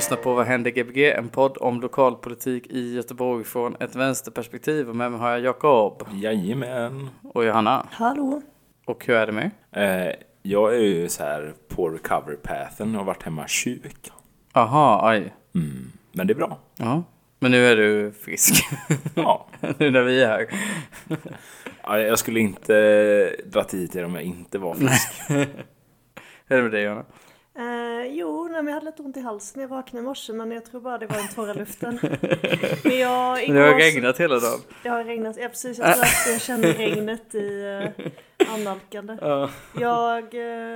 Lyssnar på Vad händer Gbg? En podd om lokalpolitik i Göteborg från ett vänsterperspektiv. Och med mig har jag Jakob Jajamän. och Johanna. Hallå! Och hur är det med? Eh, jag är ju så här på recovery pathen och har varit hemma sjuk. Aha, aj. Mm. Men det är bra. Ja. Men nu är du frisk. Ja. nu när vi är här. Ja, Jag skulle inte dra hit er om jag inte var frisk. Hur är det med dig Johanna? Eh, jo, nej, men jag hade lite ont i halsen när jag vaknade i morse men jag tror bara det var den torra luften. men jag, Det igår har så- regnat hela dagen. Det har regnat, ja precis. Jag tror att jag kände regnet i uh, annalkande. Ja. Jag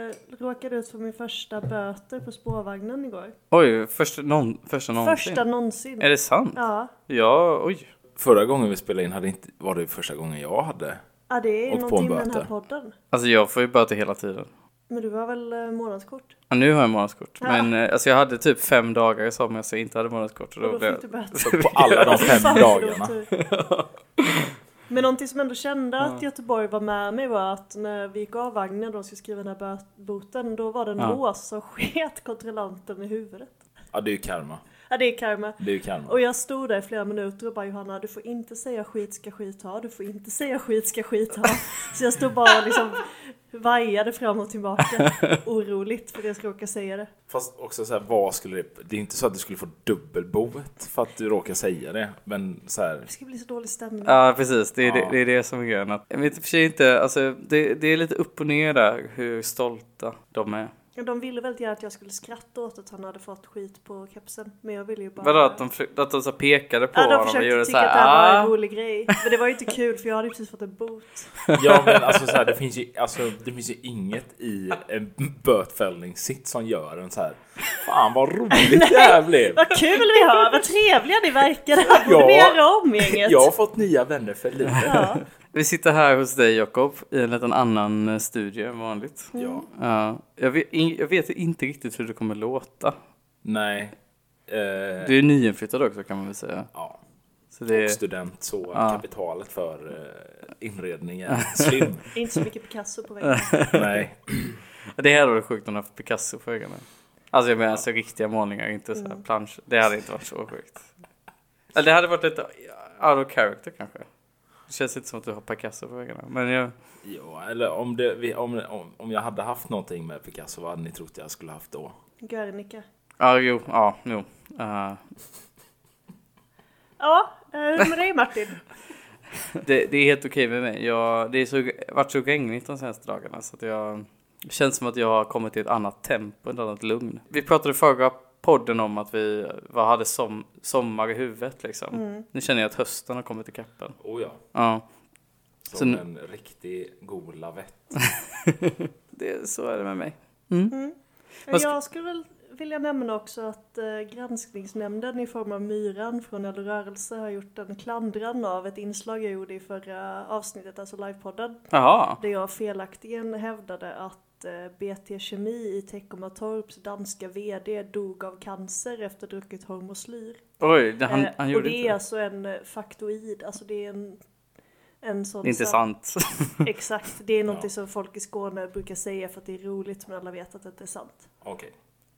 eh, råkade ut för min första böter på spårvagnen igår. Oj, första, någon, första någonsin. Första någonsin. Är det sant? Ja. Ja, oj. Förra gången vi spelade in hade inte, var det första gången jag hade. ja, det är någonting med den här podden. Alltså jag får ju böter hela tiden. Men du har väl eh, månadskort? Ja, nu har jag månadskort. Ja. Men eh, alltså jag hade typ fem dagar i somras jag inte hade månadskort. Och Och då då blev fick du böter. På alla de fem dagarna. tur. Men någonting som ändå kände att Göteborg var med mig var att när vi gick av vagnen och de skulle skriva den här boten, då var det en Ja. lås som sket kontrollanten i huvudet. Ja, det är ju karma. Ja, det är karma. Det är karma. Och jag stod där i flera minuter och bara Johanna, du får inte säga skit ska skit ha, du får inte säga skit ska skit ha. Så jag stod bara och liksom vajade fram och tillbaka, oroligt för att jag ska råka säga det. Fast också så här, vad skulle det... Det är inte så att du skulle få dubbelboet för att du råkar säga det. Men så här... Det ska bli så dålig stämning. Ja, precis. Det är, Ja. det, det är det som är grejen. Att- Jag vet i och för sig inte, alltså det, det är lite upp och ner där hur stolta de är. De ville väldigt gärna att jag skulle skratta åt att han hade fått skit på kepsen. Men jag ville ju bara... Vadå att de, att de så pekade på Ja, de honom och försökte gjorde tycka att det här var en ah. rolig grej. Men det var ju inte kul för jag hade ju precis fått en bot. Ja men alltså så här, det finns ju, alltså, det finns ju inget i en bötfällningssitt som gör en så här. Fan vad roligt det här blev! Vad kul vi har, vad trevliga ni verkar. Det borde Ja. vi göra om gänget. Jag har fått nya vänner för livet. Ja. Vi sitter här hos dig Jakob i en liten annan eh, studio än vanligt. Ja. Ja, jag, vet, jag vet inte riktigt hur det kommer låta. Nej. Eh, Du är nyinflyttad också kan man väl säga. ja. Så det Och student så Ja. kapitalet för eh, inredningen slim. Inte så mycket Picasso på väggen. Nej. det här var sjukt om du haft Picasso på väggarna. Alltså jag menar alltså riktiga målningar, inte så här plansch. Det hade inte varit så sjukt. Eller det hade varit lite out of character kanske. Det känns inte som att du har Picasso på väggarna. Men jag, Ja, eller om, det, om, om, om jag hade haft någonting med Picasso, vad hade ni trott jag skulle haft då? Guernica. ja jo, ja, jo. Uh, Ja, eh, hur är det med dig Martin? det, det är helt okej med mig. Jag, det har så, varit så regnigt de senaste dagarna så att jag det känns som att jag har kommit till ett annat tempo, ett annat lugn. Vi pratade förra podden om att vi vad hade som, sommar i huvudet liksom. Nu känner jag att hösten har kommit i kappen. Oh ja. Ja, Som Så nu- en riktig god lavett. det, så är det med mig. Men Jag skulle väl vilja nämna också att eh, granskningsnämnden i form av Myran från Eller Rörelse har gjort en klandran av ett inslag jag gjorde i förra avsnittet, alltså livepodden. Jaha, Där jag felaktigen hävdade att eh, BT Kemi i Teckomatorps danska VD dog av cancer efter druckit hormoslyr. oj, det, han, Eh, han och gjorde det inte är det. alltså en eh, faktoid, alltså det är en, en sån Det är inte sak- sant. Exakt, det är något Ja. som folk i Skåne brukar säga för att det är roligt men alla vet att det inte är sant. Okej.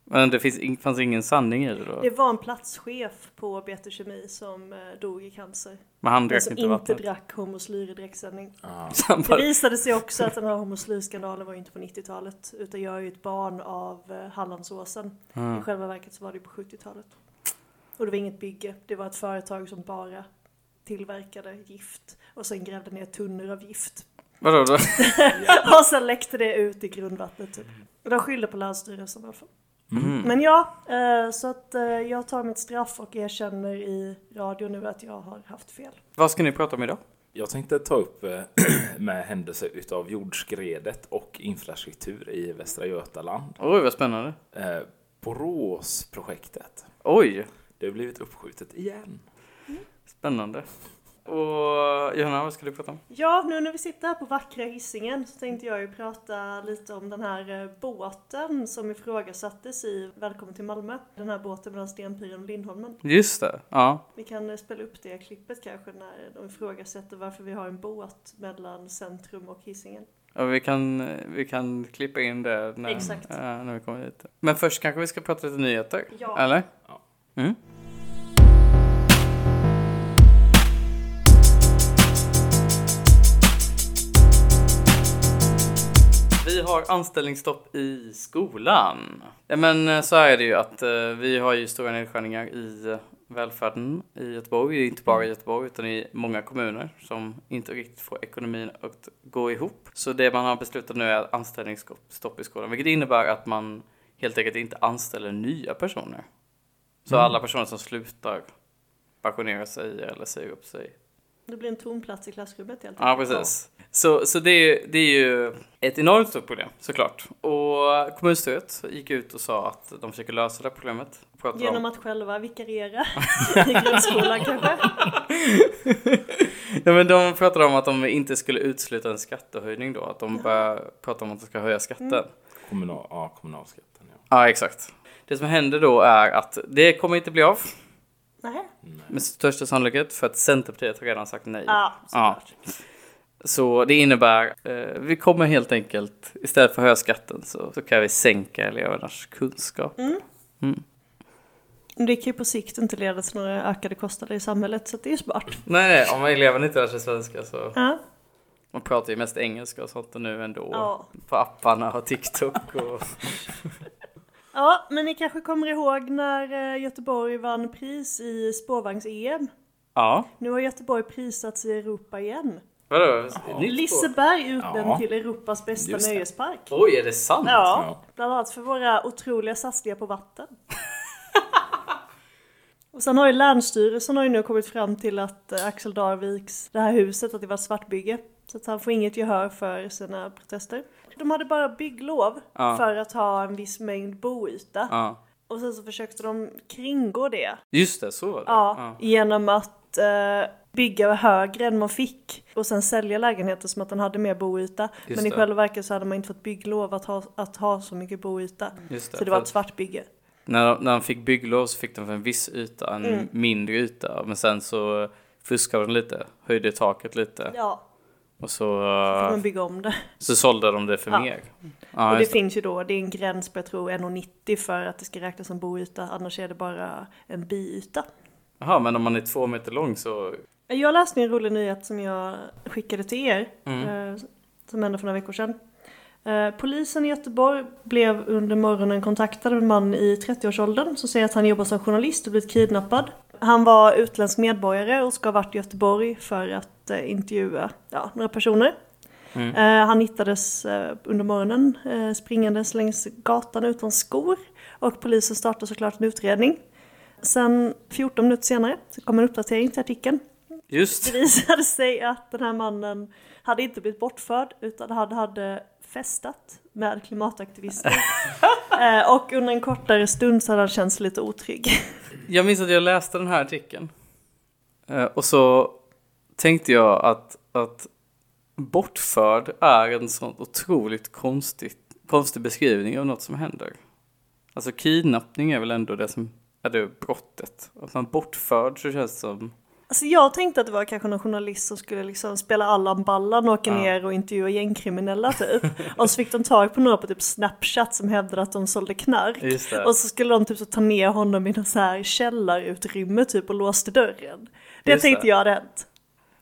Men det finns, in- fanns ingen sanning i det då? Det var en platschef på BT Kemi som eh, dog i cancer. Men han Men drack som inte inte vattnet? drack hormoslyr i direktsändning. Ah. Det visade sig också att den här hormoslyrskandalen var ju inte på 90-talet utan jag är ju ett barn av eh, Hallandsåsen. I själva verket så var det på 70-talet. Och det var inget bygge, det var ett företag som bara tillverkade gift och sen grävde ner tunnor av gift. vadå då? Och sen läckte det ut i grundvattnet typ. Och de skyllde på Länsstyrelsen i alla fall. Mm. Men ja, eh, så att eh, jag tar mitt straff och erkänner i radio nu att jag har haft fel. Vad ska ni prata om idag? Jag tänkte ta upp eh, med händelser utav jordskredet och infrastruktur i Västra Götaland. Oj, vad spännande. Boråsprojektet. Oj, Det har blivit uppskjutet igen. Spännande. Och Johanna, vad ska du prata om? Ja, nu när vi sitter här på vackra Hisingen så tänkte jag ju prata lite om den här eh, båten som ifrågasattes i Välkommen till Malmö. Den här båten mellan Stenpiren och Lindholmen. Just det, ja. Vi kan eh, spela upp det klippet kanske när de ifrågasätter varför vi har en båt mellan centrum och Hisingen. Och vi kan, vi kan klippa in det när, Exakt. eh, när vi kommer hit. Men först kanske vi ska prata lite nyheter? Ja. Eller? Ja. Mm. Vi har anställningsstopp i skolan. Ja, men eh, så är det ju att eh, vi har ju stora nedskärningar i eh, välfärden i Göteborg. Inte bara i Göteborg utan i många kommuner som inte riktigt får ekonomin att gå ihop. Så det man har beslutat nu är anställningsstopp i skolan, vilket innebär att man helt enkelt inte anställer nya personer. Så alla personer som slutar pensionerar sig eller säger upp sig Det blir en tom plats i klassrummet helt Ja, precis. Så, så det, är, det är ju ett enormt stort problem såklart. Och kommunstyret gick ut och sa att de försöker lösa det här problemet. Genom om, att själva vikariera i grundskolan kanske. ja, men de pratade om att de inte skulle utesluta en skattehöjning då. Att de börjar prata om att de ska höja skatten. Mm. Kommunal, ja, kommunalskatten. Ja. Ja, exakt. Det som händer då är att det kommer inte bli av. Nej. Med största sannolikhet för att Centerpartiet har redan sagt nej. Ja, såklart. Så det innebär, eh, vi kommer helt enkelt, istället för att höja skatten så, så kan vi sänka elevernas kunskap. Det kan ju på sikt inte leda till några ökade kostnader i samhället så det är ju smart. Nej, nej, om eleverna inte lär sig svenska så, Ja. man pratar ju mest engelska och sånt nu ändå. Ja. På apparna och TikTok och... ja, men ni kanske kommer ihåg när eh, Göteborg vann pris i spårvagns-EM. Ja, Nu har Göteborg prisats i Europa igen. vadå? Liseberg utnämnd Ja. till Europas bästa Just det. nöjespark. Oj, är det sant? Ja, Ja. bland annat för våra otroliga satsningar på vatten. Och sen har ju Länsstyrelsen har ju nu kommit fram till att eh, Axel Darviks, det här huset, att det var svartbygge. Så att han får inget gehör för sina protester. De hade bara bygglov Ja. för att ha en viss mängd boyta. Ja. Och sen så försökte de kringgå det. Just det, så var det. Ja, genom att eh, bygga högre än man fick. Och sen sälja lägenheter som att den hade mer boyta. Just Men i det. själva verket så hade man inte fått bygglov att ha, att ha så mycket boyta. Just det, Så det var ett svartbygge. När, när de fick bygglov så fick de för en viss yta, en Mm. mindre yta. Men sen så fuskade de lite, höjde taket lite. Ja, Och så, så får eh, man bygga om det. så sålde de det för Ja. mer. Ja, och det. finns ju då, det är en gräns på jag tror 1,90 för att det ska räknas som boyta. Annars är det bara en biyta. Jaha, men om man är två meter lång så... Jag läste en rolig nyhet som jag skickade till er. Mm. Eh, som hände för några veckor sedan. Eh, polisen i Göteborg blev under morgonen kontaktad av en man i 30-årsåldern som säger att han jobbar som journalist och blivit kidnappad. Han var utländsk medborgare och ska ha varit i Göteborg för att eh, intervjua ja, några personer. Mm. Eh, han hittades eh, under morgonen eh, springandes längs gatan utan skor och polisen startade såklart en utredning. Sen 14 minuter senare så kom en uppdatering till artikeln. Just Det visade sig att den här mannen hade inte blivit bortförd utan han hade festat med klimataktivister. eh, och under en kortare stund så hade han känt sig lite otrygg. Jag minns att jag läste den här artikeln. Eh, och så tänkte jag att, att bortförd är en sån otroligt konstig, konstig beskrivning av något som händer. Alltså kidnappning är väl ändå det som är det brottet. Att man bortförd så känns det som... Alltså jag tänkte att det var kanske någon journalist som skulle liksom spela Allan Ballan och åka Ja. ner och intervjua gängkriminella typ. och så fick de tag på några på typ Snapchat som hävdade att de sålde knark. Och så skulle de typ så ta ner honom i någon så här källarutrymme typ och låste dörren. Det Just tänkte det. jag hade hänt.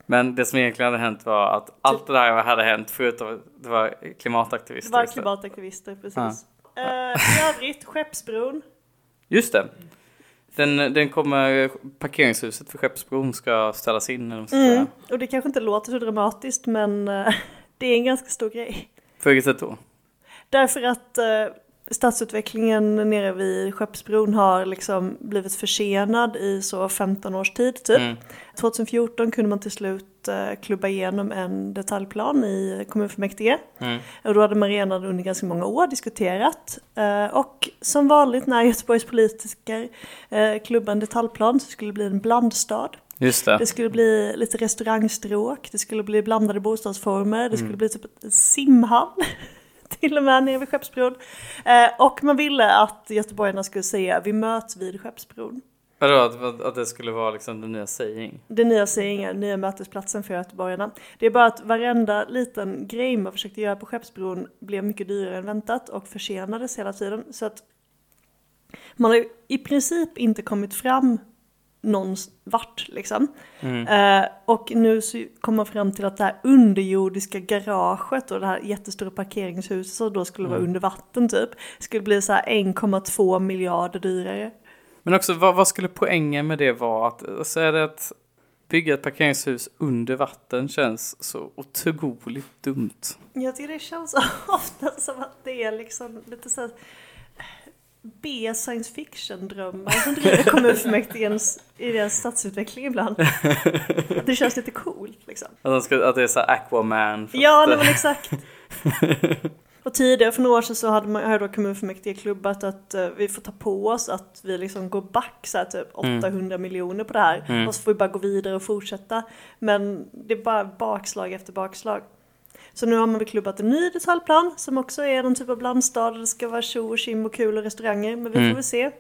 Men det som egentligen hade hänt var att allt det där hade hänt förutom det var klimataktivister. Det var klimataktivister, precis. Eh, I övrigt, Skeppsbron. Just det. Den, den kommer, parkeringshuset för Skeppsbron ska ställas in. Eller ska Mm. Och det kanske inte låter så dramatiskt men eh, det är en ganska stor grej. På vilket sätt då? Därför att eh, stadsutvecklingen nere vid Skeppsbron har liksom blivit försenad i så 15 års tid typ. Mm. 2014 kunde man till slut eh, klubba igenom en detaljplan i kommunfullmäktige. Mm. Och då hade man redan under ganska många år diskuterat. Eh, och som vanligt när Göteborgs politiker eh, klubbade en detaljplan så skulle det bli en blandstad. Det. Det skulle bli lite restaurangstråk, det skulle bli blandade bostadsformer, det skulle bli typ en simhall. Till och med nere vid Skeppsbron. Eh, och man ville att göteborgarna skulle säga vi möts vid Skeppsbron. Vadå, att, att det skulle vara liksom den nya saying? Den nya sägningen, den nya mötesplatsen för göteborgarna. Det är bara att varenda liten grej man försökte göra på Skeppsbron blev mycket dyrare än väntat och försenades hela tiden. Så att man har i princip inte kommit fram någon vart liksom. Eh, och nu så kommer man fram till att det här underjordiska garaget och det här jättestora parkeringshuset som då skulle vara under vatten typ, skulle bli så här 1,2 miljarder dyrare. Men också, vad, vad skulle poängen med det vara? Att, alltså är det att bygga ett parkeringshus under vatten känns så otroligt dumt. Jag tycker det känns ofta som att det är liksom lite så här B science fiction drömmar som driver kommunfullmäktige i deras stadsutveckling ibland. Att det känns lite coolt liksom. Att, de ska, att det är så Aquaman. Ja, nej, men exakt. Och tidigare för några år sedan så hade man, hade kommunfullmäktige klubbat att eh, vi får ta på oss att vi liksom går back så här, typ 800 miljoner på det här. Och så får vi bara gå vidare och fortsätta. Men det är bara bakslag efter bakslag. Så nu har man väl klubbat en ny detaljplan som också är någon typ av blandstad. Det ska vara tjo och tjim och kul och restauranger. Men vi får väl se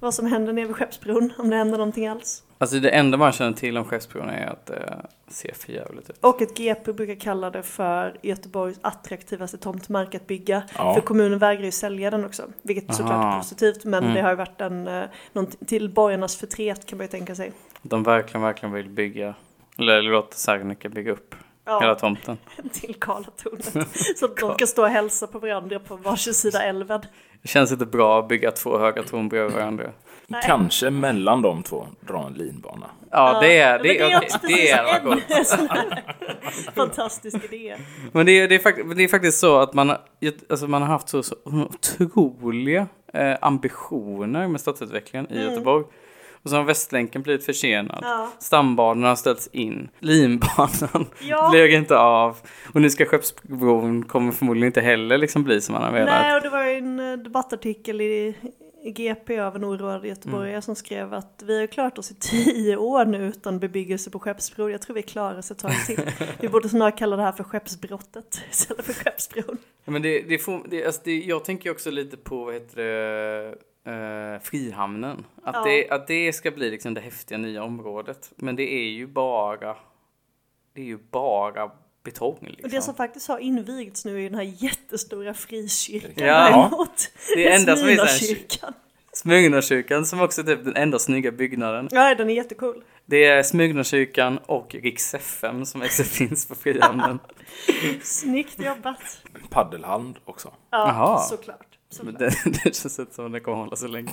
vad som händer nere vid Skeppsbron. Om det händer någonting alls. Alltså det enda man känner till om Skeppsbron är att det ser för jävligt ut. Och ett GP brukar kalla det för Göteborgs attraktivaste tomtmark att bygga. Ja. För kommunen vägrar ju sälja den också. Vilket såklart är Aha. positivt. Men Mm. det har ju varit en, eh, någon till borgarnas förtret kan man ju tänka sig. De verkligen, verkligen vill bygga, eller låta Serneke bygga upp hela Ja, tomten. till Karlatornet. Så att de kan stå och hälsa på varandra på varsin sida älven. Det känns inte bra att bygga två höga torn bredvid varandra. Nej. Kanske mellan de två dra en linbana. Ja, det är, men det är, det är gott. fantastisk idé. Men det är, det, är fakt- det är faktiskt så att man, har- alltså man har haft så, så otroliga eh, ambitioner med stadsutvecklingen i Göteborg. Och så har Västlänken blivit försenad. Ja. Stambanorna har ställts in. Linbanan Ja. blev inte av. Och nu ska Skeppsbron kommer förmodligen inte heller liksom bli som man har velat. Nej, och det var en eh, debattartikel i, GP av en oroad göteborgare Mm. som skrev att vi har klarat oss i tio år nu utan bebyggelse på Skeppsbron. Jag tror vi klarar oss ett tag till. Vi borde snarare kalla det här för Skeppsbrottet istället för Skeppsbron. Ja, Men det, det får, det, alltså det, jag tänker också lite på, vad heter det, eh, Frihamnen. Att, Ja. det, att det ska bli liksom det häftiga nya området. Men det är ju bara, det är ju bara betong liksom. Och det som faktiskt har invigts nu är den här jättestora frikyrkan Ja. däremot. Det är enda Smyrnakyrkan. Smygnarkyrkan som också är typ den enda snygga byggnaden. Ja, den är jättecool. Det är Smygnarkyrkan och Riks FM som också finns på Frihamnen. Snyggt jobbat. Paddelhand också. Ja, Jaha. såklart. Men det, det känns inte som att det kommer hålla så länge.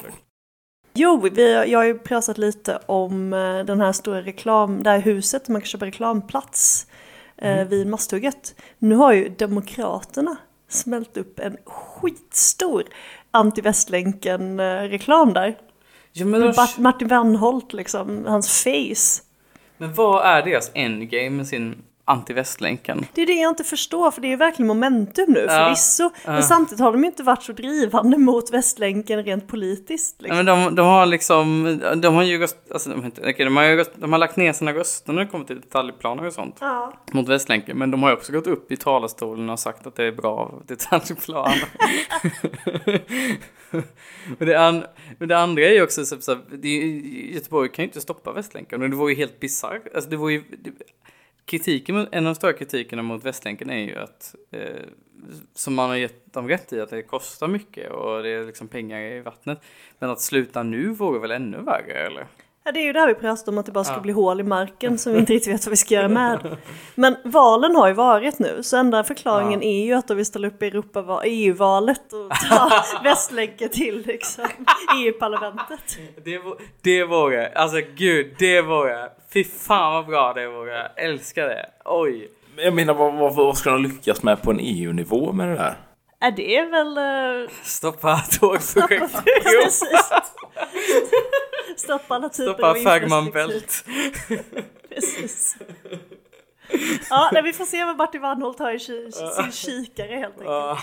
Jo, vi, jag har ju pratat lite om eh, den här stora reklam, det här huset där man kan köpa reklamplats eh, vid Masthugget. Nu har ju Demokraterna smält upp en skitstor anti-Västlänken-reklam där. Ja, då- Martin Wannholt liksom, hans face. men vad är deras endgame med sin anti-västlänken? Det är det jag inte förstår, för det är ju verkligen momentum nu Ja. förvisso. Ja. Men samtidigt har de ju inte varit så drivande mot Västlänken rent politiskt. Liksom. men de, de har liksom, de har ju alltså, de, har inte, okej, de, har ju de har lagt ner sina röster när det kommer till detaljplaner och sånt Ja. mot Västlänken. Men de har ju också gått upp i talarstolen och sagt att det är bra detaljplaner. men, det an, men det andra är ju också så, så det Göteborg kan ju inte stoppa Västlänken. Och det var ju helt bisarrt. Alltså, det var ju, det, kritiken, en av de stora kritikerna mot Västlänken är ju att, eh, som man har gett dem rätt i, att det kostar mycket och det är liksom pengar i vattnet. Men att sluta nu vore väl ännu värre, eller? Ja, det är ju där vi pratar om att det bara ska Ja. bli hål i marken som vi inte riktigt vet vad vi ska göra med. Men valen har ju varit nu, så enda förklaringen är ju att de vill ställa upp i Europa EU-valet och ta Västlänken till liksom, EU-parlamentet. Det, det vore, alltså gud, det vore, fy fan vad bra det vore, jag älskar det, oj. Jag menar, vad, vad, vad ska de lyckas med på en EU-nivå med det där? Är det väl... Uh, Stoppa tågprojekt, precis. Stoppa alla typer stoppa av Fagman infrastruktur. Bält. Precis. Ja, nej, vi får se vad Martin Wannholt har i sin kikare helt enkelt.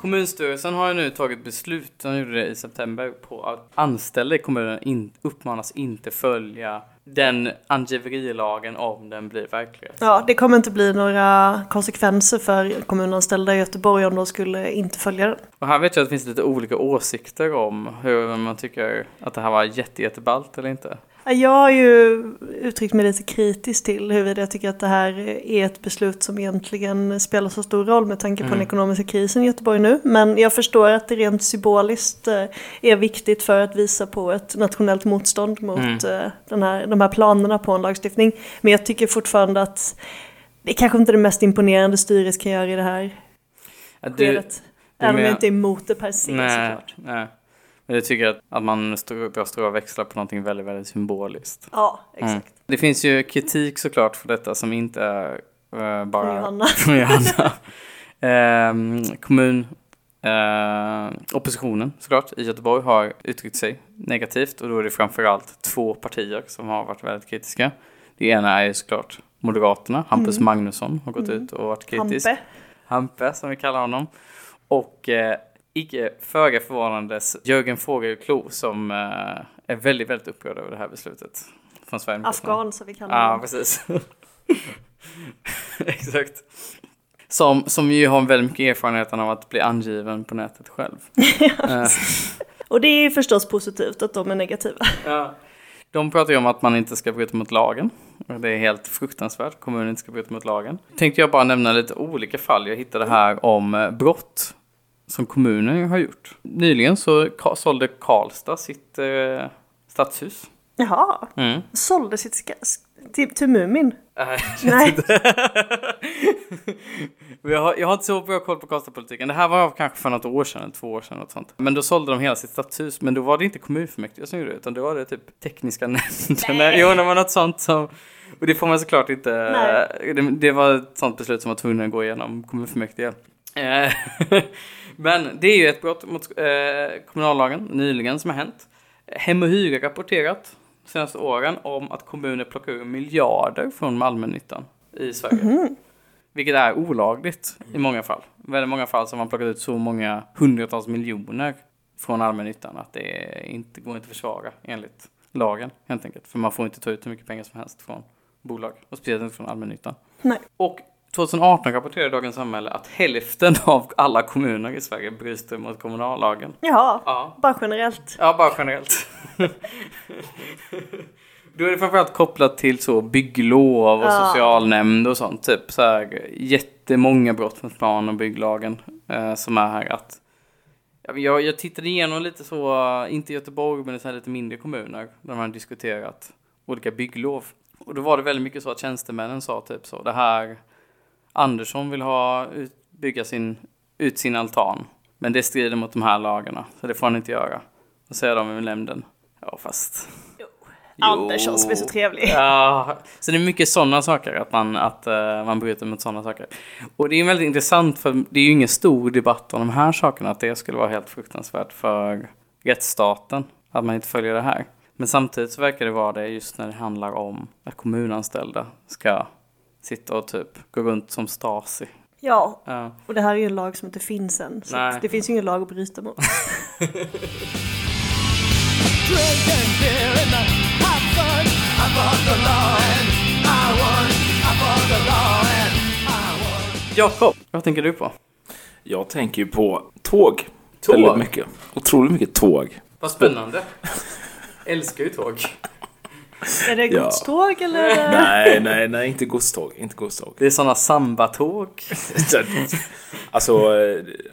Kommunstyrelsen har ju nu tagit beslut, de gjorde det i september, på att anställda i kommunen in, uppmanas inte följa den angiverilagen om den blir verklighet. Ja, det kommer inte bli några konsekvenser för kommunanställda i Göteborg om de skulle inte följa den. Och här vet jag att det finns lite olika åsikter om hur man tycker att det här var jätte, jätteballt eller inte. Jag har ju uttryckt mig lite kritiskt till huruvida jag tycker att det här är ett beslut som egentligen spelar så stor roll med tanke på den ekonomiska krisen i Göteborg nu. Men jag förstår att det rent symboliskt eh, är viktigt för att visa på ett nationellt motstånd mot eh, den här, de här planerna på en lagstiftning. Men jag tycker fortfarande att det är kanske inte det mest imponerande styret kan göra i det här Att du, skedet. du Även om jag inte är emot det per se nej, såklart. nej. Men jag tycker att, att man drar stora växlar på någonting väldigt, väldigt symboliskt. Ja, exakt. Mm. Det finns ju kritik såklart för detta som inte är eh, bara Från Johanna. från Johanna. Ehm, kommun, eh, oppositionen såklart i Göteborg har uttryckt sig negativt och då är det framförallt två partier som har varit väldigt kritiska. Det ena är ju såklart Moderaterna, Hampus Magnusson har gått ut och varit kritisk. Hampe. Hampe som vi kallar honom. Och eh, icke föga förvånandes Jörgen Fågelklo som eh, är väldigt, väldigt upprörd över det här beslutet. Från Sverigedemokraterna. Afghan som vi kallar Ja, honom. precis. Exakt. Som, som ju har väldigt mycket erfarenhet av att bli angiven på nätet själv. Och det är ju förstås positivt att de är negativa. ja. De pratar ju om att man inte ska bryta mot lagen. Det är helt fruktansvärt. Kommunen inte ska bryta mot lagen. Tänkte jag bara nämna lite olika fall jag hittade här om eh, brott som kommunen har gjort. Nyligen så sålde Karlstad sitt eh, stadshus. Jaha, Mm. sålde sitt ska- sk- till, till Mumin? Nej, Nej. Jag, har, jag har inte så bra koll på Karlstadpolitiken. Det här var kanske för något år sedan, två år sedan. Något sånt. Men då sålde de hela sitt stadshus. Men då var det inte kommunfullmäktige som gjorde det, utan då var det typ tekniska nämnden. Jo, det var något sånt som... Och det får man såklart inte... Det, det var ett sånt beslut som var tvungen att gå igenom kommunfullmäktige. Men det är ju ett brott mot eh, kommunallagen nyligen som har hänt. Hem och Hyra rapporterat de senaste åren om att kommuner plockar ur miljarder från allmännyttan i Sverige. Vilket är olagligt i många fall. I väldigt många fall har man plockat ut så många hundratals miljoner från allmännyttan att det inte går inte att försvara enligt lagen helt enkelt. För man får inte ta ut hur mycket pengar som helst från bolag och speciellt inte från allmännyttan. Nej. Och 2018 rapporterade Dagens Samhälle att hälften av alla kommuner i Sverige bryter mot kommunallagen. Jaha, Ja, bara generellt. ja bara generellt. Då är det framförallt kopplat till så bygglov och Ja. socialnämnd och sånt. Typ så här jättemånga brott mot plan och bygglagen eh, som är här att Jag, jag tittade igenom lite så, eh, inte Göteborg men så här lite mindre kommuner där man diskuterat olika bygglov. Och då var det väldigt mycket så att tjänstemännen sa typ så, det här Andersson vill ha bygga sin, ut sin altan. Men det strider mot de här lagarna, så det får han inte göra. Och säger de i nämnden, ja fast... Jo. Andersson som är så trevlig. Ja, så det är mycket sådana saker, att man, att, eh, man bryter mot sådana saker. Och det är väldigt intressant, för det är ju ingen stor debatt om de här sakerna, att det skulle vara helt fruktansvärt för rättsstaten, att man inte följer det här. Men samtidigt så verkar det vara det just när det handlar om att kommunanställda ska sitta och typ gå runt som Stasi. Ja, Ja. och det här är ju en lag som inte finns än. Så Nej. det finns ju ingen lag att bryta mot. Jakob, vad tänker du på? Jag tänker ju på tåg. Tåg? Väldigt mycket. Otroligt mycket tåg. Vad spännande. Älskar ju tåg. Är det Ja. godståg eller? det- Nej, nej, nej, inte godståg. Inte godståg. Det är sådana sambatåg. alltså,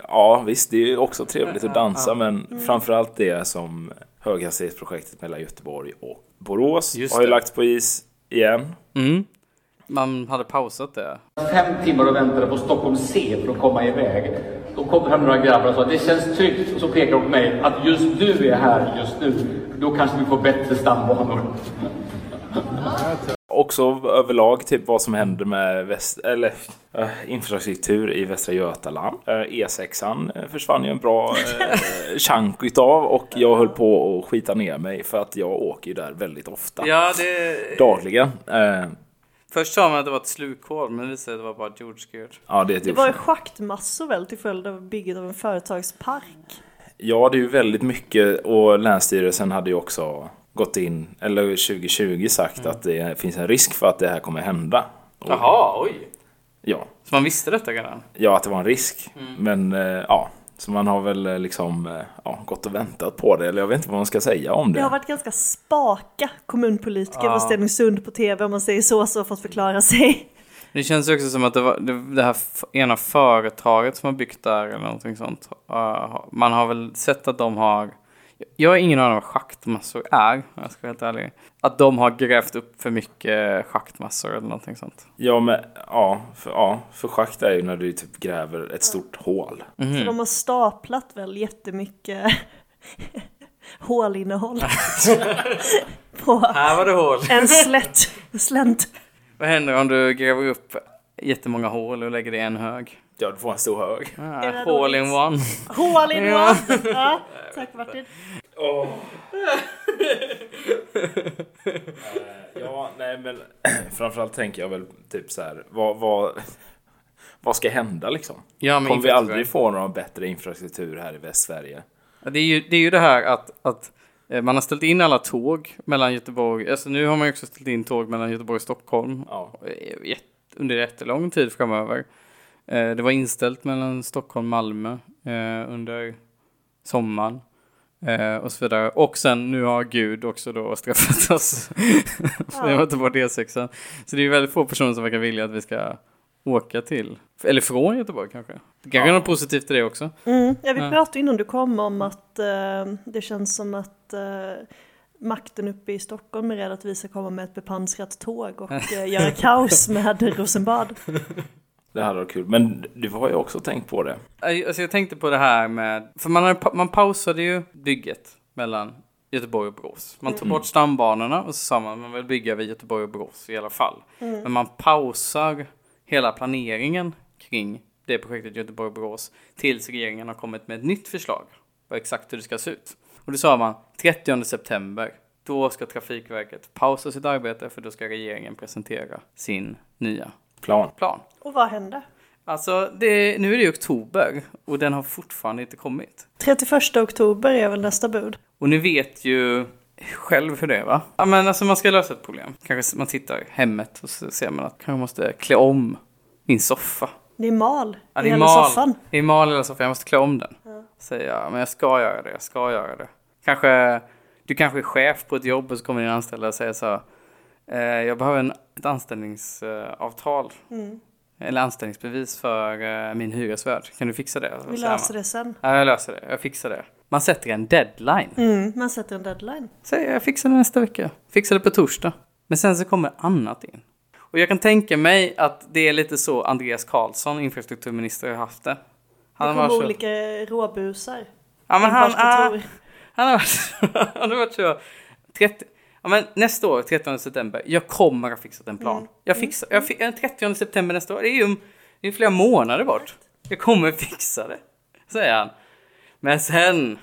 ja visst, det är ju också trevligt att dansa, men framförallt det som höghastighetsprojektet mellan Göteborg och Borås Just har ju det. lagts på is igen. Mm. Man hade pausat det. fem timmar och väntade på Stockholm C för att komma iväg. Då kom fram några grabbar och sa det känns tryggt och så pekade de på mig att just du är här just nu. Då kanske vi får bättre stambanor. Också överlag typ vad som händer med väst, eller, eh, infrastruktur i Västra Götaland. Eh, E6an eh, försvann ju en bra uh, chunk utav och jag höll på att skita ner mig för att jag åker ju där väldigt ofta. Ja, det... Dagligen. Eh, Först sa man att det var ett slukhål, men det visade sig att det var bara ett jordskur. Ja, det är ett Det var ju jordskred. schaktmassor väl till följd av bygget av en företagspark. Ja, det är ju väldigt mycket och Länsstyrelsen hade ju också gått in, eller 2020 sagt att det finns en risk för att det här kommer hända. Och, Jaha, oj. Ja, Så man visste detta redan? ja, att det var en risk. Men eh, ja, så man har väl eh, liksom eh, ja, gått och väntat på det. Eller jag vet inte vad man ska säga om Det har det. varit ganska spaka kommunpolitiker Ja. från Stenungsund på tv om man säger så, så har fått förklara sig. Det känns ju också som att det var det, det här ena företaget som har byggt där eller någonting sånt. Uh, man har väl sett att de har, jag har ingen aning om vad schaktmassor är, om jag ska vara helt ärlig. Att de har grävt upp för mycket schaktmassor eller någonting sånt. Ja, men ja, för, ja, för schakt är ju när du typ gräver ett stort hål. Mhm. Så de har staplat väl jättemycket hålinnehåll på Här var det hål. en slätt, slänt. Vad händer om du gräver upp jättemånga hål och lägger det i en hög? Ja, du får en stor hög. Ah, hål in one. Hål in Ja. one. Ja, tack Martin. Ja, nej men framförallt tänker jag väl typ så här, vad, vad, vad ska hända liksom? Ja, men Kommer vi aldrig få någon bättre infrastruktur här i Västsverige? Ja, Det är, ju, det är ju det här att, att man har ställt in alla tåg mellan Göteborg, alltså nu har man också ställt in tåg mellan Göteborg och Stockholm Ja. eh, under jättelång tid framöver. Eh, Det var inställt mellan Stockholm och Malmö eh, under sommaren eh, och så vidare. Och sen nu har Gud också då straffat oss. Så jag var inte bort E6. Så det är väldigt få personer som verkar vilja att vi ska åka till, eller från Göteborg kanske. Det kanske är något positivt i det också. Mm. Ja, vi pratade innan du kom om att eh, det känns som att eh, makten uppe i Stockholm är rädd att vi ska komma med ett bepansrat tåg och eh, göra kaos med Rosenbad. Det hade varit kul. Men du har ju också tänkt på det. Alltså jag tänkte på det här med, för man, hade, man pausade ju bygget mellan Göteborg och Borås. Man tog bort stambanorna och så sa man man vill bygga vid Göteborg och Borås i alla fall. Men man pausar hela planeringen kring det projektet Göteborg och Borås tills regeringen har kommit med ett nytt förslag på exakt hur det ska se ut. Och då sa man 30 september, då ska Trafikverket pausa sitt arbete för då ska regeringen presentera sin nya Plan. plan. Och vad hände? Alltså, det, nu är det i oktober och den har fortfarande inte kommit. 31 oktober är väl nästa bud. Och ni vet ju själv hur det är va? Ja men alltså man ska lösa ett problem. Kanske man tittar i hemmet och så ser man att kanske måste klä om min soffa. Det är mal Ja, i det är hela mal. soffan. Det är mal i hela soffan, jag måste klä om den. Säger jag, men jag ska göra det, jag ska göra det. Kanske, du kanske är chef på ett jobb och så kommer din anställda och säger så. Eh, jag behöver en, ett anställningsavtal. Mm. Eller anställningsbevis för eh, min hyresvärd. Kan du fixa det? Vi löser det sen. Ja, jag löser det. Jag fixar det. Man sätter en deadline. Mm, man sätter en deadline. Säger jag fixar det nästa vecka. Fixar det på torsdag. Men sen så kommer annat in. Och jag kan tänka mig att det är lite så Andreas Karlsson, infrastrukturminister, har haft det. Det Han kommer var så... olika råbusar. Ja, men han, ah, han, har varit, han har varit så... 30, ja, men nästa år, 30 september, jag kommer att fixa en plan. Jag fixar, jag, fi- eh, 30 september nästa år, det är ju det är flera månader bort. Jag kommer fixa det, säger han. Men sen,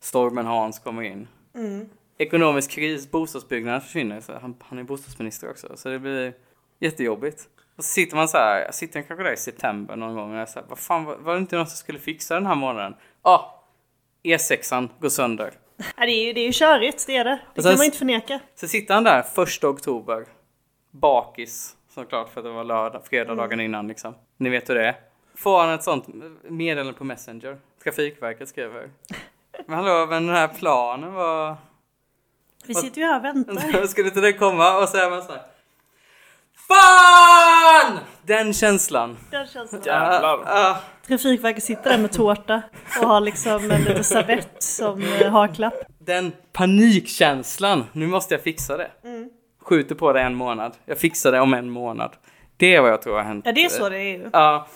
stormen Hans kommer in. Ekonomisk kris, bostadsbyggnaden försvinner. Så han, han är bostadsminister också, så det blir jättejobbigt. Och så sitter man så här, sitter han kanske där i september någon gång och så här, vad fan, var, var det inte någon som skulle fixa den här månaden? Ja, ah, E6an går sönder. Ja, det, är ju, det är ju körigt, det är det. Det sen- kan man inte förneka. Så sitter han där första oktober, bakis, såklart för att det var lördag, fredag dagen innan liksom. Ni vet hur det är. Får han ett sånt meddelande på Messenger. Trafikverket skriver. Men hallå, men den här planen var... Vi sitter ju här och väntar. Skulle inte det komma? Och så är man så här. FAN! Den känslan. Den känns som Jävlar. Ah, Trafikverket sitter där med tårta och har liksom en liten servett som eh, harklapp. den panikkänslan. Nu måste jag fixa det. Skjuter på det en månad. Jag fixar det om en månad. Det är vad jag tror har hänt. Ja, det är så det är ju. Ja.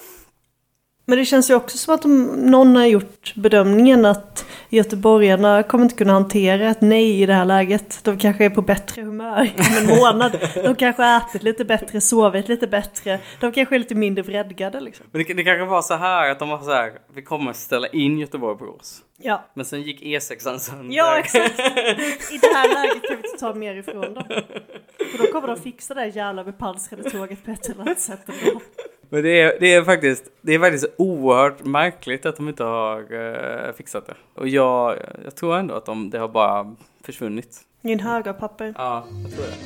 Men det känns ju också som att de, någon har gjort bedömningen att göteborgarna kommer inte kunna hantera ett nej i det här läget. De kanske är på bättre humör om en månad. De kanske har ätit lite bättre, sovit lite bättre. De kanske är lite mindre vredgade liksom. Men det, det kanske var så här att de var så här, vi kommer att ställa in Göteborg och Borås. Ja, Men sen gick E6an sönder. ja exakt. I det här läget kan vi inte ta mer ifrån dem. För då kommer de fixa det här jävla bepansrade tåget på ett eller annat sätt ändå. Men det är, det är faktiskt, det är faktiskt oerhört märkligt att de inte har eh, fixat det. Och jag, jag tror ändå att de, det har bara försvunnit. I en hög av papper. Ja, jag tror det.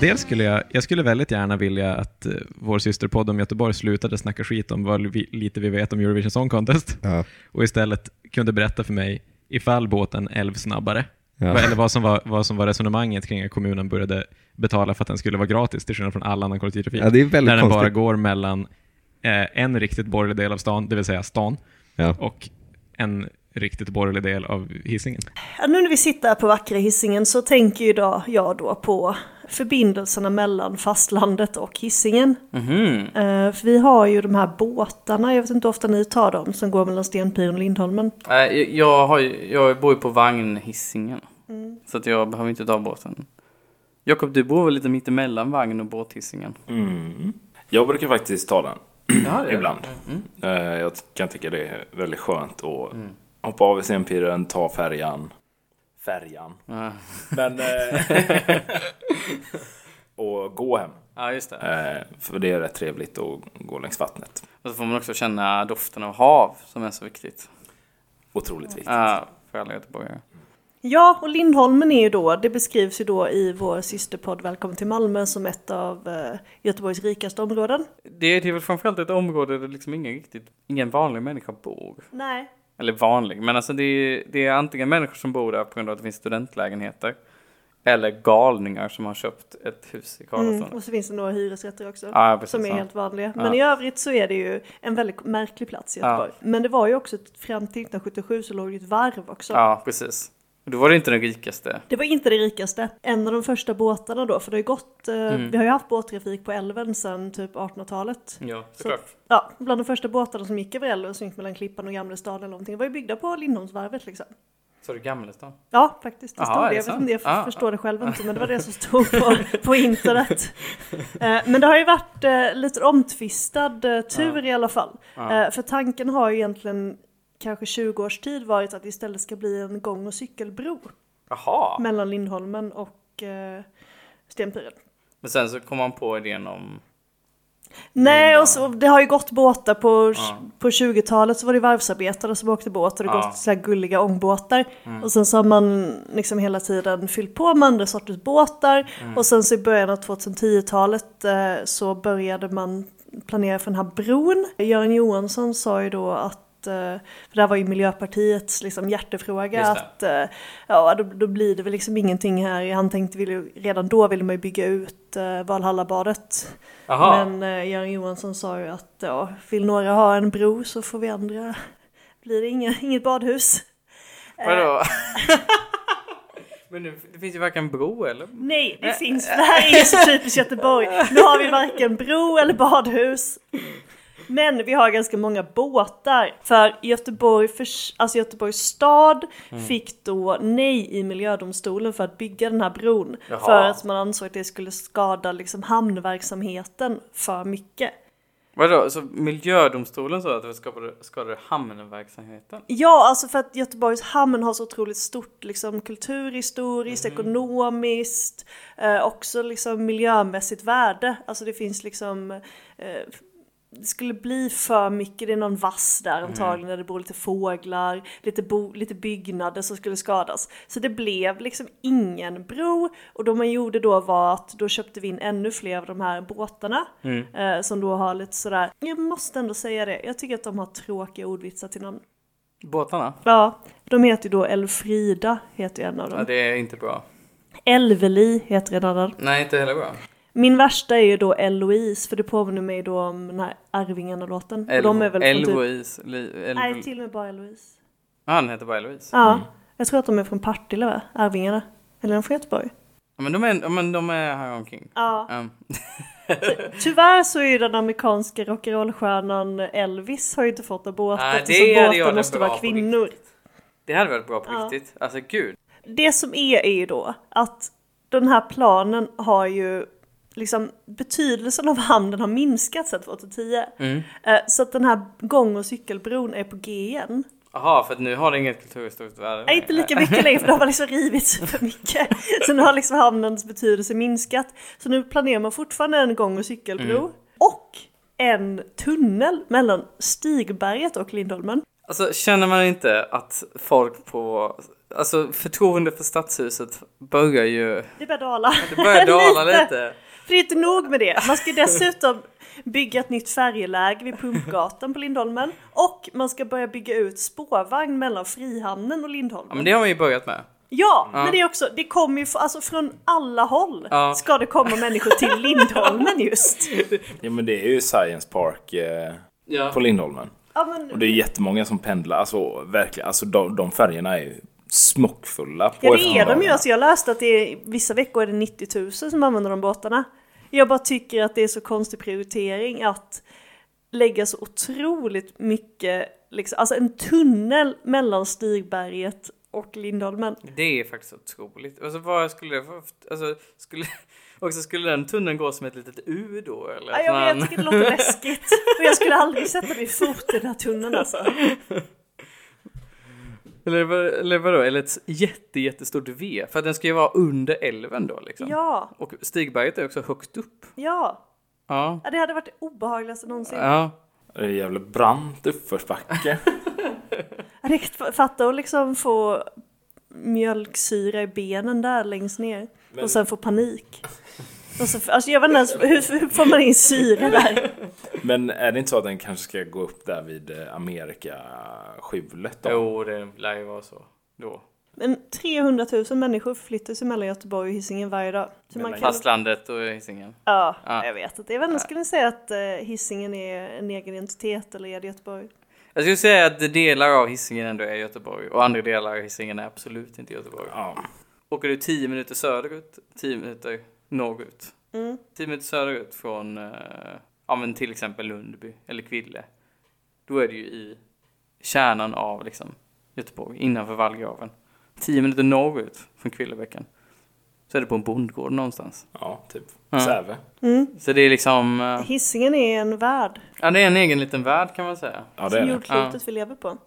Dels skulle jag, jag skulle väldigt gärna vilja att eh, vår systerpodd om Göteborg slutade snacka skit om vad vi, lite vi vet om Eurovision Song Contest Ja. och istället kunde berätta för mig ifall båten älv snabbare. Ja. Eller vad som, var, vad som var resonemanget kring att kommunen började betala för att den skulle vara gratis, till skillnad från all annan kollektivtrafik. Ja, det är väldigt där den bara konstigt. går mellan eh, en riktigt borgerlig del av stan, det vill säga stan, Ja. och en riktigt borgerlig del av Hisingen. Ja, nu när vi sitter här på vackra Hisingen så tänker ju då, jag då på förbindelserna mellan fastlandet och Hisingen. Mhm. Eh, för vi har ju de här båtarna, jag vet inte hur ofta ni tar dem, som går mellan Stenpiren och Lindholmen. Nej, jag, har, jag bor ju på vagnhissingen. Så att jag behöver inte ta båten. Jakob, du bor väl lite mittemellan vagn och båthissingen? Mm. Jag brukar faktiskt ta den Ja, ibland. Eh, Jag kan tycka det är väldigt skönt att hoppa av i Stenpiren, ta färjan. Färjan. Ja. Men... eh, och gå hem. ja, just det. Eh, För det är rätt trevligt att gå längs vattnet. Och så får man också känna doften av hav som är så viktigt. Otroligt viktigt. Ja, för alla göteborgare. Ja, och Lindholmen är ju då, det beskrivs ju då i vår systerpodd Välkommen till Malmö som ett av eh, Göteborgs rikaste områden. Det, det är väl framförallt ett område där liksom ingen riktigt, ingen vanlig människa bor. Nej. Eller vanlig, men alltså det är, det är antingen människor som bor där på grund av att det finns studentlägenheter. Eller galningar som har köpt ett hus i Karlsson. Mm, och så finns det några hyresrätter också. Ja, precis, som är ja. helt vanliga. Ja. Men i övrigt så är det ju en väldigt märklig plats i Göteborg. Men det var ju också, fram till 1977 så låg det ett varv också. Ja, precis. Då var det inte den rikaste. Det var inte det rikaste. En av de första båtarna då, för det har ju gått, eh, Mm. vi har ju haft båttrafik på älven sedan typ 1800-talet. Ja, Så, ja, bland de första båtarna som gick över älven, som gick mellan Klippan och Gamlestaden eller någonting, var ju byggda på Lindholmsvarvet liksom. Så du Gamlestan? Ja, faktiskt. Det Jaha, stod det. det Jag vet inte, jag Ah. förstår det själv inte, men det var det som stod på, på internet. Eh, Men det har ju varit eh, lite omtvistad tur i alla fall. För tanken har ju egentligen kanske 20 års tid varit att det istället ska bli en gång och cykelbro Jaha! mellan Lindholmen och eh, Stenpiren. Men sen så kom man på idén om... Nej, och så, det har ju gått båtar på, Ja. på 20-talet så var det varvsarbetare som åkte båt och det Ja. gått så här gulliga ångbåtar. Och sen så har man liksom hela tiden fyllt på med andra sorters båtar. Och sen så i början av 2010-talet eh, så började man planera för den här bron. Göran Johansson sa ju då att för det här var ju Miljöpartiets liksom hjärtefråga. Att eh, ja, då, då blir det väl liksom ingenting här. Han tänkte, ville, ju- redan då ville man ju bygga ut eh, Valhallabadet. Jaha! Men eh, Göran Johansson sa ju att ja, vill några ha en bro så får vi andra. Blir det inga, inget badhus. Vadå? Men nu, det finns ju varken bro eller... Nej, det finns. Det här är ju så typiskt Göteborg. Nu har vi varken bro eller badhus. Men vi har ganska många båtar. För Göteborg, för, alltså Göteborgs stad fick då nej i miljödomstolen för att bygga den här bron. Jaha. För att man ansåg att det skulle skada liksom hamnverksamheten för mycket. Vadå? Så miljödomstolen sa att det skadade, skadade hamnverksamheten? Ja, alltså för att Göteborgs hamn har så otroligt stort liksom, kulturhistoriskt, ekonomiskt, eh, också liksom miljömässigt värde. Alltså det finns liksom, eh, det skulle bli för mycket, det är någon vass där antagligen där det bor lite fåglar, lite, bo, lite byggnader som skulle skadas. Så det blev liksom ingen bro och då man gjorde då var att då köpte vi in ännu fler av de här båtarna eh, som då har lite sådär, jag måste ändå säga det, jag tycker att de har tråkiga ordvitsar till namn. Båtarna? Ja, de heter ju då Elfrida, heter ju en av Ja, dem. det är inte bra. Elveli heter en annan. Nej, inte heller bra. Min värsta är ju då Eloise, för det påminner mig då om den här Arvingarna-låten. Och de är väl typ... Eloise. Li- El- Nej, till och med bara Eloise. Ah, han heter bara Eloise. Ja, jag tror att de är från Partille va? Arvingarna. Eller är de från Göteborg? Ja, Men de är, ja, men de är här omkring. Ja. Um, Tyvärr så är ju den amerikanska rock'n'roll-stjärnan Elvis har ju inte fått en båt Nej, eftersom båten måste vara kvinnor. det hade varit bra på Ja. riktigt. Alltså gud. Det som är är ju då att den här planen har ju liksom betydelsen av hamnen har minskat sedan 2010. Mm. Eh, Så att den här gång och cykelbron är på G igen. Jaha, för att nu har det inget kulturhistoriskt värde. Nej, inte lika mycket längre för det har liksom rivits för mycket. Så nu har liksom hamnens betydelse minskat. Så nu planerar man fortfarande en gång och cykelbro. Mm. Och en tunnel mellan Stigberget och Lindholmen. Alltså känner man inte att folk på, alltså förtroende för stadshuset börjar ju, Det börjar dala. det börjar dala lite. För det är inte nog med det. Man ska dessutom bygga ett nytt färjeläge vid Pumpgatan på Lindholmen. Och man ska börja bygga ut spårvagn mellan Frihamnen och Lindholmen. Ja men det har man ju börjat med. Ja, Ja. men det är också, det kommer ju, alltså från alla håll Ja. ska det komma människor till Lindholmen just. Ja men det är ju Science Park eh, Ja. på Lindholmen. Ja, men, Och det är jättemånga som pendlar. Alltså verkligen, alltså de, de färgerna är ju smockfulla. På ja det är de ju, alltså jag läste att det är, vissa veckor är det 90 000 som använder de båtarna. Jag bara tycker att det är så konstig prioritering att lägga så otroligt mycket, liksom, alltså en tunnel mellan Stigberget och Lindholmen. Det är faktiskt otroligt. Alltså vad skulle det alltså skulle, också skulle den tunneln gå som ett litet U då eller? Ja, Att jag man- vet, tycker det låter läskigt. Och jag skulle aldrig sätta min fot i den här tunneln alltså. Eller, eller vadå, eller ett jätte, jättestort V. För att den ska ju vara under älven då liksom. Ja, Och Stigberget är också högt upp. ja. Ja. ja det hade varit det obehagligaste någonsin. Ja. Det är jävligt brant uppförsbacke. Fatta att liksom få mjölksyra i benen där längst ner. Och sen få panik. Och så, alltså jag vet inte ens, hur, hur får man in syre där? Men är det inte så att den kanske ska gå upp där vid eh, Amerika-skjulet då? Jo, det lär ju vara så. Då. Men 300 000 människor förflyttar sig mellan Göteborg och Hisingen varje dag. Så man kan, Fastlandet och Hisingen. ja, Ja. jag vet inte. Jag vet inte, skulle ni säga att eh, Hisingen är en egen identitet eller är det Göteborg? Jag skulle säga att delar av Hisingen ändå är Göteborg och andra delar av Hisingen är absolut inte Göteborg. Ja. Åker du 10 minuter söderut, 10 minuter norrut. Mm. 10 minuter söderut från, eh, ja men till exempel Lundby eller Kville. Då är det ju i kärnan av liksom Göteborg, innanför vallgraven. 10 minuter norrut från Kvillebäcken. Så är det på en bondgård någonstans. Ja, typ. Ja. Säve. Så det är liksom, eh, Hisingen är en värld ja det är en egen liten värld kan man säga. Ja, det som är det. jordklotet vi lever på.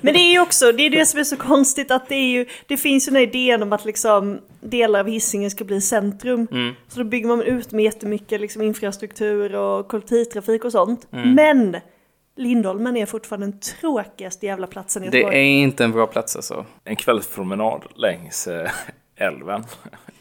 Men det är ju också, det är det som är så konstigt att det är ju, det finns ju den här idén om att liksom delar av Hisingen ska bli centrum. Mm. Så då bygger man ut med jättemycket liksom infrastruktur och kollektivtrafik och sånt. Mm. Men Lindholmen är fortfarande den tråkigaste jävla platsen i Det Göteborg. är inte en bra plats alltså. En kvällspromenad längs eh, älven.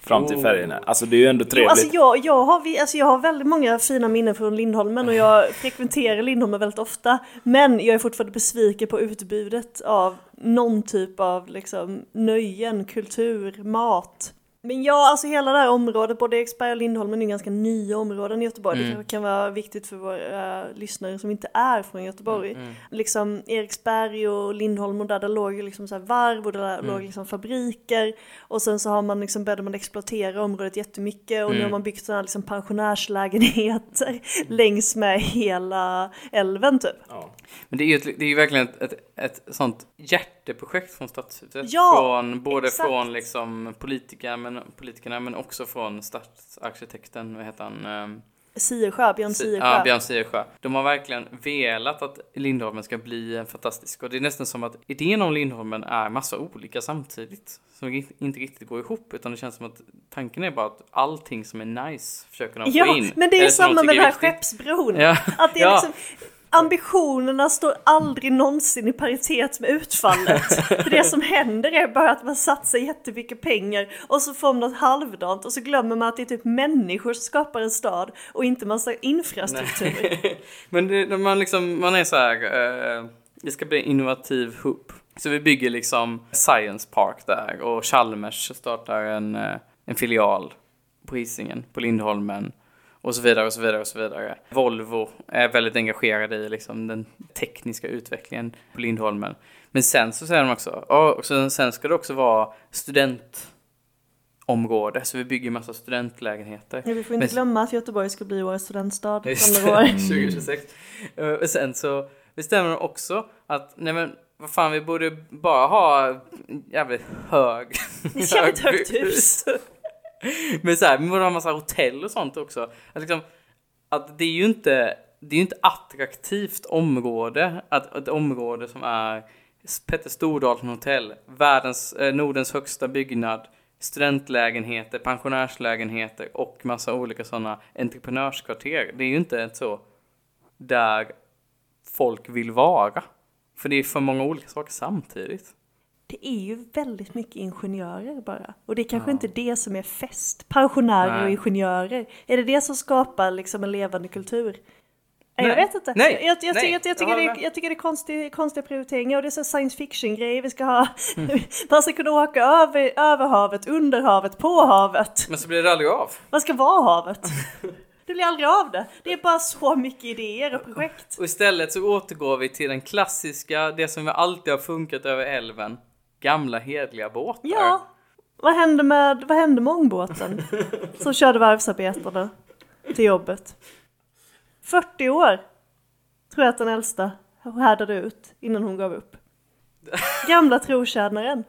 Fram till Oh. färgerna. Alltså det är ju ändå Jo, trevligt. alltså jag, jag, har, alltså jag har väldigt många fina minnen från Lindholmen och jag frekventerar Lindholmen väldigt ofta. Men jag är fortfarande besviken på utbudet av någon typ av liksom, nöjen, kultur, mat. Men ja, alltså hela det här området, både Eriksberg och Lindholmen är ganska nya områden i Göteborg. Det kanske kan vara viktigt för våra lyssnare som inte är från Göteborg. Liksom Eriksberg och Lindholm och där, där låg ju liksom så här varv och där låg liksom fabriker. Och sen så har man liksom, började man exploatera området jättemycket och nu har man byggt sådana här liksom pensionärslägenheter längs med hela älven typ. Ja. Men det är ju, det är ju verkligen ett, ett, ett sånt hjärteprojekt från Stadshuset. Ja, från, både exakt. från liksom politiker, men, politikerna men också från stadsarkitekten, vad heter han? Ehm, Siersjö, Björn Si- Siersjö. Ja, Björn Siersjö. De har verkligen velat att Lindholmen ska bli fantastisk. Och det är nästan som att idén om Lindholmen är massa olika samtidigt. Som inte riktigt går ihop. Utan det känns som att tanken är bara att allting som är nice försöker de få Ja, in. men det är ju samma med den är här viktigt. skeppsbron. Ja. Att det är Ja. liksom, ambitionerna står aldrig någonsin i paritet med utfallet. För det som händer är bara att man satsar jättemycket pengar och så får man något halvdant och så glömmer man att det är typ människor som skapar en stad och inte massa infrastruktur. Men det, man, liksom, man är så här, eh, det ska bli en innovativ hub. Så vi bygger liksom Science Park där och Chalmers startar en, eh, en filial på Hisingen, på Lindholmen och så vidare och så vidare och så vidare. Volvo är väldigt engagerade i liksom den tekniska utvecklingen på Lindholmen. Men sen så säger de också, ja, och sen, sen ska det också vara studentområde, så vi bygger massa studentlägenheter. Ja, vi får inte Men- glömma att Göteborg ska bli årets studentstad Just om några år. det, 2026. Eh, Och sen så bestämmer de också att, nej men vad fan vi borde bara ha jävligt hög... Det är ett jävligt hög högt hus. Men så här, vi borde ha massa hotell och sånt också. Att, liksom, att det är ju inte, det är ju inte attraktivt område. Att, ett område som är Petter Stordalen hotell, världens, eh, Nordens högsta byggnad, studentlägenheter, pensionärslägenheter och massa olika sådana entreprenörskvarter. Det är ju inte ett så där folk vill vara. För det är för många olika saker samtidigt. Det är ju väldigt mycket ingenjörer bara. Och det är kanske inte det som är fest. Pensionärer och Nej. ingenjörer. Är det det som skapar liksom en levande kultur? Nej. Jag vet inte. Nej. Jag, jag, Nej. tycker, jag, jag, tycker det, jag tycker det är konstig, konstiga prioriteringar och det är så science fiction grejer vi ska ha. Mm. Man ska kunna åka över, över havet, under havet, på havet. Men så blir det aldrig av. Vad ska vara havet? Det blir aldrig av det. Det är bara så mycket idéer och projekt. Och istället så återgår vi till den klassiska, det som alltid har funkat över älven. Gamla hedliga båtar. Ja, vad hände med, vad hände med ångbåten som körde varvsarbetarna till jobbet? 40 år tror jag att den äldsta härdade ut innan hon gav upp. Gamla trotjänaren.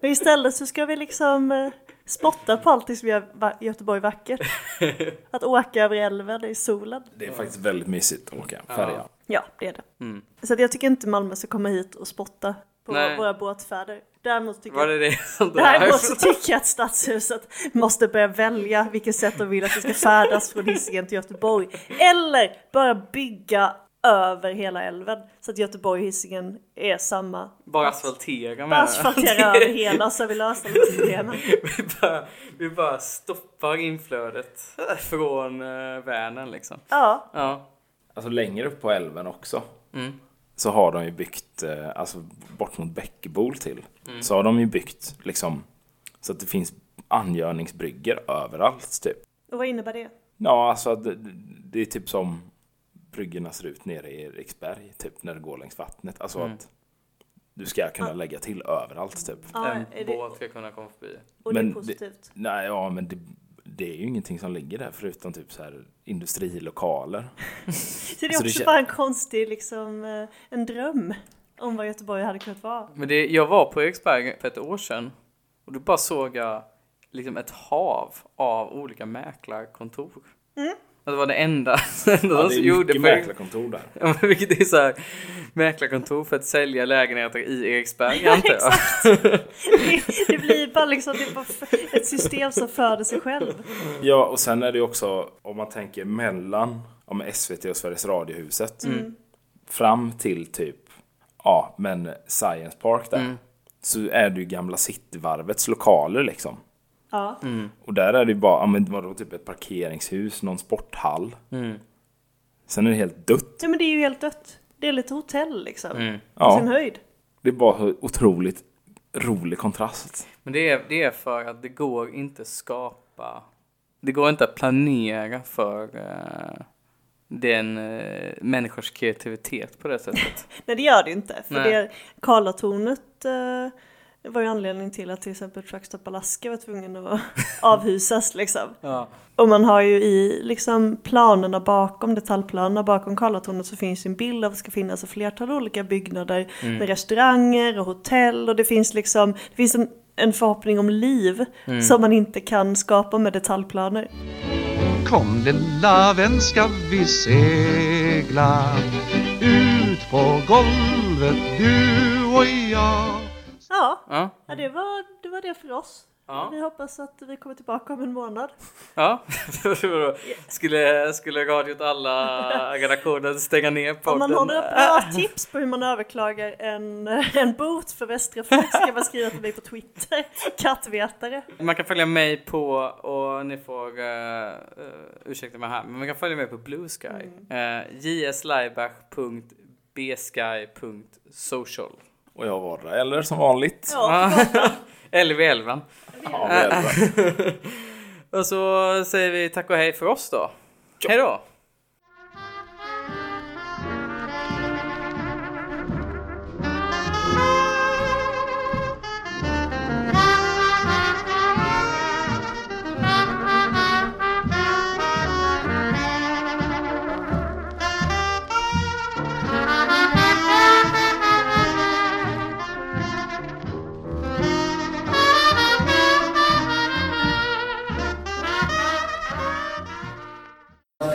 Men istället så ska vi liksom eh, spotta på allt som gör Göteborg vackert. Att åka över älven i solen. Det är faktiskt väldigt mysigt att åka färja. Ja, det är det. Så att jag tycker inte Malmö ska komma hit och spotta på Nej. våra båtfärder. Däremot tycker Var det det Däremot så tycker jag att Stadshuset måste börja välja vilket sätt de vill att vi ska färdas från Hisingen till Göteborg. Eller bara bygga över hela älven så att Göteborg och Hisingen är samma. Bara asfaltera Bara med asfaltera över hela så vi alla problemen. vi, bara, vi bara stoppar inflödet från uh, Vänern liksom. Ja, Ja. Alltså längre upp på älven också. Mm. Så har de ju byggt, eh, alltså bort mot Bäckebol till. Mm. Så har de ju byggt liksom så att det finns angörningsbryggor överallt typ. och vad innebär det? Ja, alltså det, det är typ som bryggorna ser ut nere i Eriksberg, typ när det går längs vattnet. Alltså Mm. att du ska kunna lägga till överallt typ. Ja, en båt ska kunna komma förbi. och det är Men det- positivt. Nej, ja, men det, det är ju ingenting som ligger där förutom typ så här industrilokaler. Så det är alltså det också kän- bara en konstig, liksom, eh, en dröm om vad Göteborg hade kunnat vara. Men det, jag var på Eriksberg för ett år sedan och då bara såg jag liksom ett hav av olika mäklarkontor. Mm. Det var det enda, enda Ja, de det är gjorde mycket mäklarkontor där. Ja, men Vilket är så här, mäklarkontor för att sälja lägenheter i Eriksberg antar jag. Det, det blir bara liksom det är bara ett system som föder sig själv. Ja, och sen är det också om man tänker mellan om SVT och Sveriges Radiohuset fram till typ ja, men Science Park där. Så är det ju gamla Cityvarvets lokaler liksom. Ja. Och där är det ju bara, ja men vadå, typ ett parkeringshus, någon sporthall. Sen är det helt dött. ja, men det är ju helt dött. Det är lite hotell liksom. På sin Ja, höjd. det är bara otroligt rolig kontrast. Men det är, det är för att det går inte skapa, det går inte att planera för eh, den eh, människors kreativitet på det sättet. Nej det gör det ju inte. För Nej. det Karlatornet eh, var ju anledningen till att till exempel Truckstop Alaska var tvungen att avhysas liksom. Ja. Och man har ju i liksom planerna bakom, detaljplanerna bakom Karlatornet så finns ju en bild av att det ska finnas ett flertal olika byggnader med restauranger och hotell och det finns liksom, det finns en, en förhoppning om liv som man inte kan skapa med detaljplaner. Kom lilla vän ska vi segla Ut på golvet du och jag Ja, Ja. ja det, var, det var det för oss. Ja. Vi hoppas att vi kommer tillbaka om en månad. Ja, skulle, skulle radiot alla redaktionen stänga ner podden? Om man har några bra tips på hur man överklagar en, en bot för Västra Folk ska man skriva till mig på Twitter. Kattvetare. Man kan följa mig på, och ni får uh, ursäkta mig här, men man kan följa mig på Blue Sky. Uh, jslaibach.bsky.social. Och jag var där, eller som vanligt. Ja, Eller vid älven. Ja, väl bra. Och så säger vi tack och hej för oss då. Hej då!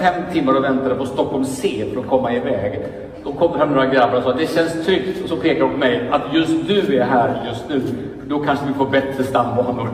Fem timmar och väntade på Stockholm C för att komma iväg. Då kom det några grabbar och sa det känns tryggt och så pekade de på mig att just du är här just nu. Då kanske vi får bättre stambanor.